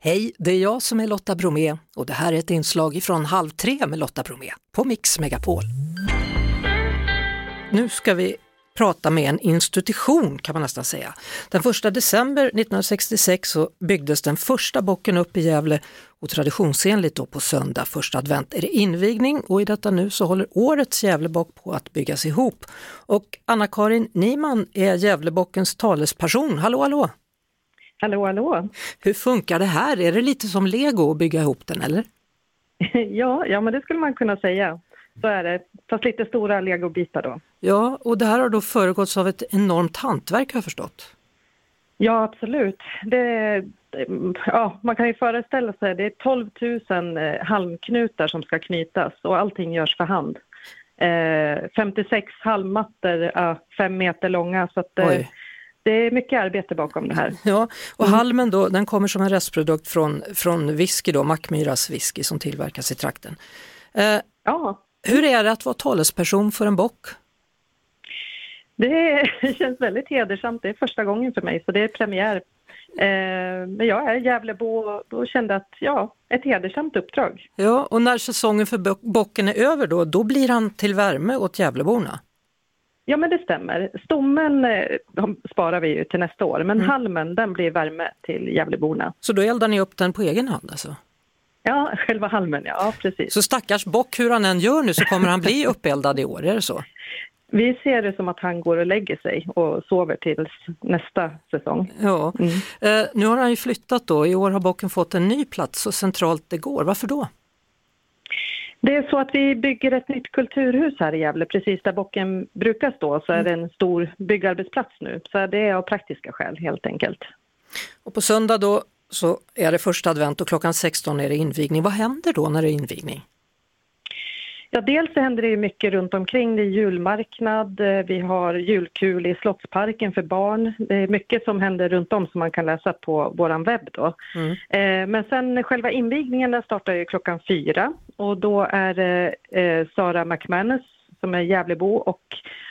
Hej, det är jag som är Lotta Bromé och det här är ett inslag från Halv tre med Lotta Bromé på Mix Megapol. Nu ska vi prata med en institution kan man nästan säga. Den 1 december 1966 så byggdes den första bocken upp i Gävle och traditionsenligt då på söndag första advent är det invigning och i detta nu så håller årets Gävlebock på att byggas ihop. Och Anna-Karin Niman är Gävlebockens talesperson. Hallå hallå! Hallå, hallå! Hur funkar det här? Är det lite som lego att bygga ihop den eller? ja, ja, men det skulle man kunna säga. Så är det, fast lite stora legobitar då. Ja, och det här har då föregåtts av ett enormt hantverk har jag förstått. Ja, absolut. Det, ja, man kan ju föreställa sig, det är 12 000 eh, halmknutar som ska knytas och allting görs för hand. Eh, 56 halmmattor, ja, fem meter långa, så att, eh, det är mycket arbete bakom det här. Ja, och mm. halmen då, den kommer som en restprodukt från, från whisky då, Mackmyras whisky som tillverkas i trakten. Eh, ja. Hur är det att vara talesperson för en bock? Det känns väldigt hedersamt, det är första gången för mig så det är premiär. Eh, men jag är Gävlebo och kände att ja, ett hedersamt uppdrag. Ja, och när säsongen för bocken är över då, då blir han till värme åt Gävleborna? Ja, men det stämmer. Stommen eh, sparar vi ju till nästa år, men mm. halmen den blir värme till Gävleborna. Så då eldar ni upp den på egen hand alltså? Ja, själva halmen, ja precis. Så stackars bock, hur han än gör nu så kommer han bli uppeldad i år, är det så? Vi ser det som att han går och lägger sig och sover tills nästa säsong. Ja. Mm. Eh, nu har han ju flyttat då, i år har bocken fått en ny plats så centralt det går. Varför då? Det är så att vi bygger ett nytt kulturhus här i Gävle, precis där bocken brukar stå, så är det en stor byggarbetsplats nu. Så det är av praktiska skäl helt enkelt. Och på söndag då så är det första advent och klockan 16 är det invigning. Vad händer då när det är invigning? Ja, dels så händer det ju mycket runt omkring. Det är julmarknad, eh, vi har julkul i Slottsparken för barn. Det är mycket som händer runt om som man kan läsa på vår webb då. Mm. Eh, men sen själva invigningen den startar ju klockan fyra och då är det eh, Sara McManus som är Gävlebo och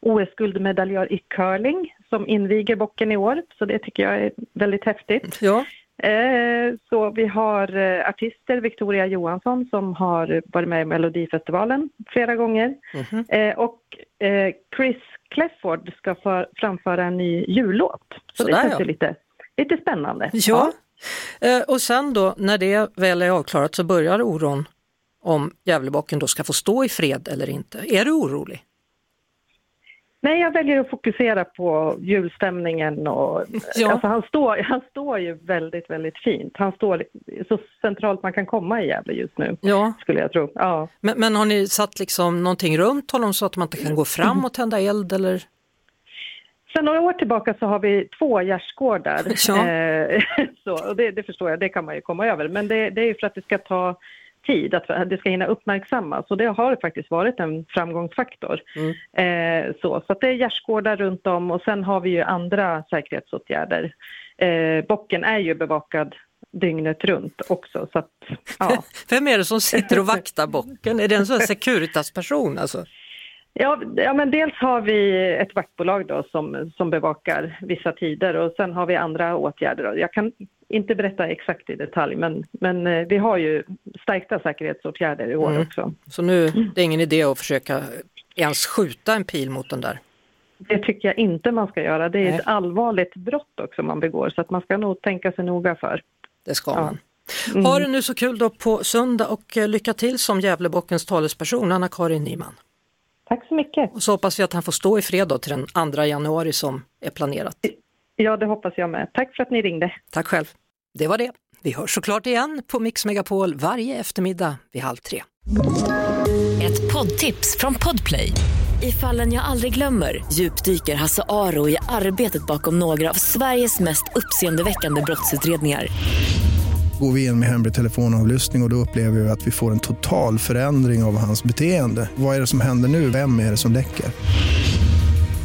OS-guldmedaljör i curling som inviger bocken i år. Så det tycker jag är väldigt häftigt. Ja. Eh, så vi har eh, artister, Victoria Johansson som har varit med i Melodifestivalen flera gånger. Mm -hmm. och Chris Clefford ska för, framföra en ny jullåt. Så, Så det känns ja. lite, lite spännande. Ja. ja. Och sen då när det väl är avklarat så börjar oron om Gävlebocken då ska få stå i fred eller inte. Är du orolig? Nej, jag väljer att fokusera på julstämningen och ja. alltså han, står, han står ju väldigt, väldigt fint. Han står så centralt man kan komma i Gävle just nu, ja. skulle jag tro. Ja. Men, men har ni satt liksom någonting runt honom så att man inte kan gå fram och tända eld eller? Sen några år tillbaka så har vi två gärdsgårdar. Ja. Eh, så, och det, det, förstår jag, det kan man ju komma över. Men det, det är ju för att det ska ta tid, att det ska hinna uppmärksammas. Och det har faktiskt varit en framgångsfaktor. Mm. Eh, så så att det är gärdsgårdar runt om och sen har vi ju andra säkerhetsåtgärder. Eh, bocken är ju bevakad dygnet runt också. Så att, ja. Vem är det som sitter och vaktar bocken? Är det en sån Securitas-person alltså? Ja, ja, men dels har vi ett vaktbolag då som, som bevakar vissa tider och sen har vi andra åtgärder. Jag kan inte berätta exakt i detalj, men, men eh, vi har ju stärkta säkerhetsåtgärder i år mm. också. Så nu det är ingen idé att försöka ens skjuta en pil mot den där? Det tycker jag inte man ska göra. Det är Nej. ett allvarligt brott också man begår, så att man ska nog tänka sig noga för. Det ska ja. man. Mm. Ha det nu så kul då på söndag och eh, lycka till som Gävlebockens talesperson, Anna-Karin Nyman. Tack så mycket. Och så hoppas vi att han får stå i fred då till den 2 januari som är planerat. Ja, det hoppas jag med. Tack för att ni ringde. Tack själv. Det var det. Vi hörs såklart igen på Mix Megapol varje eftermiddag vid halv tre. Ett poddtips från Podplay. I fallen jag aldrig glömmer djupdyker Hasse Aro i arbetet bakom några av Sveriges mest uppseendeväckande brottsutredningar går vi in med hemlig telefonavlyssning och, och då upplever vi att vi får en total förändring av hans beteende. Vad är det som händer nu? Vem är det som läcker?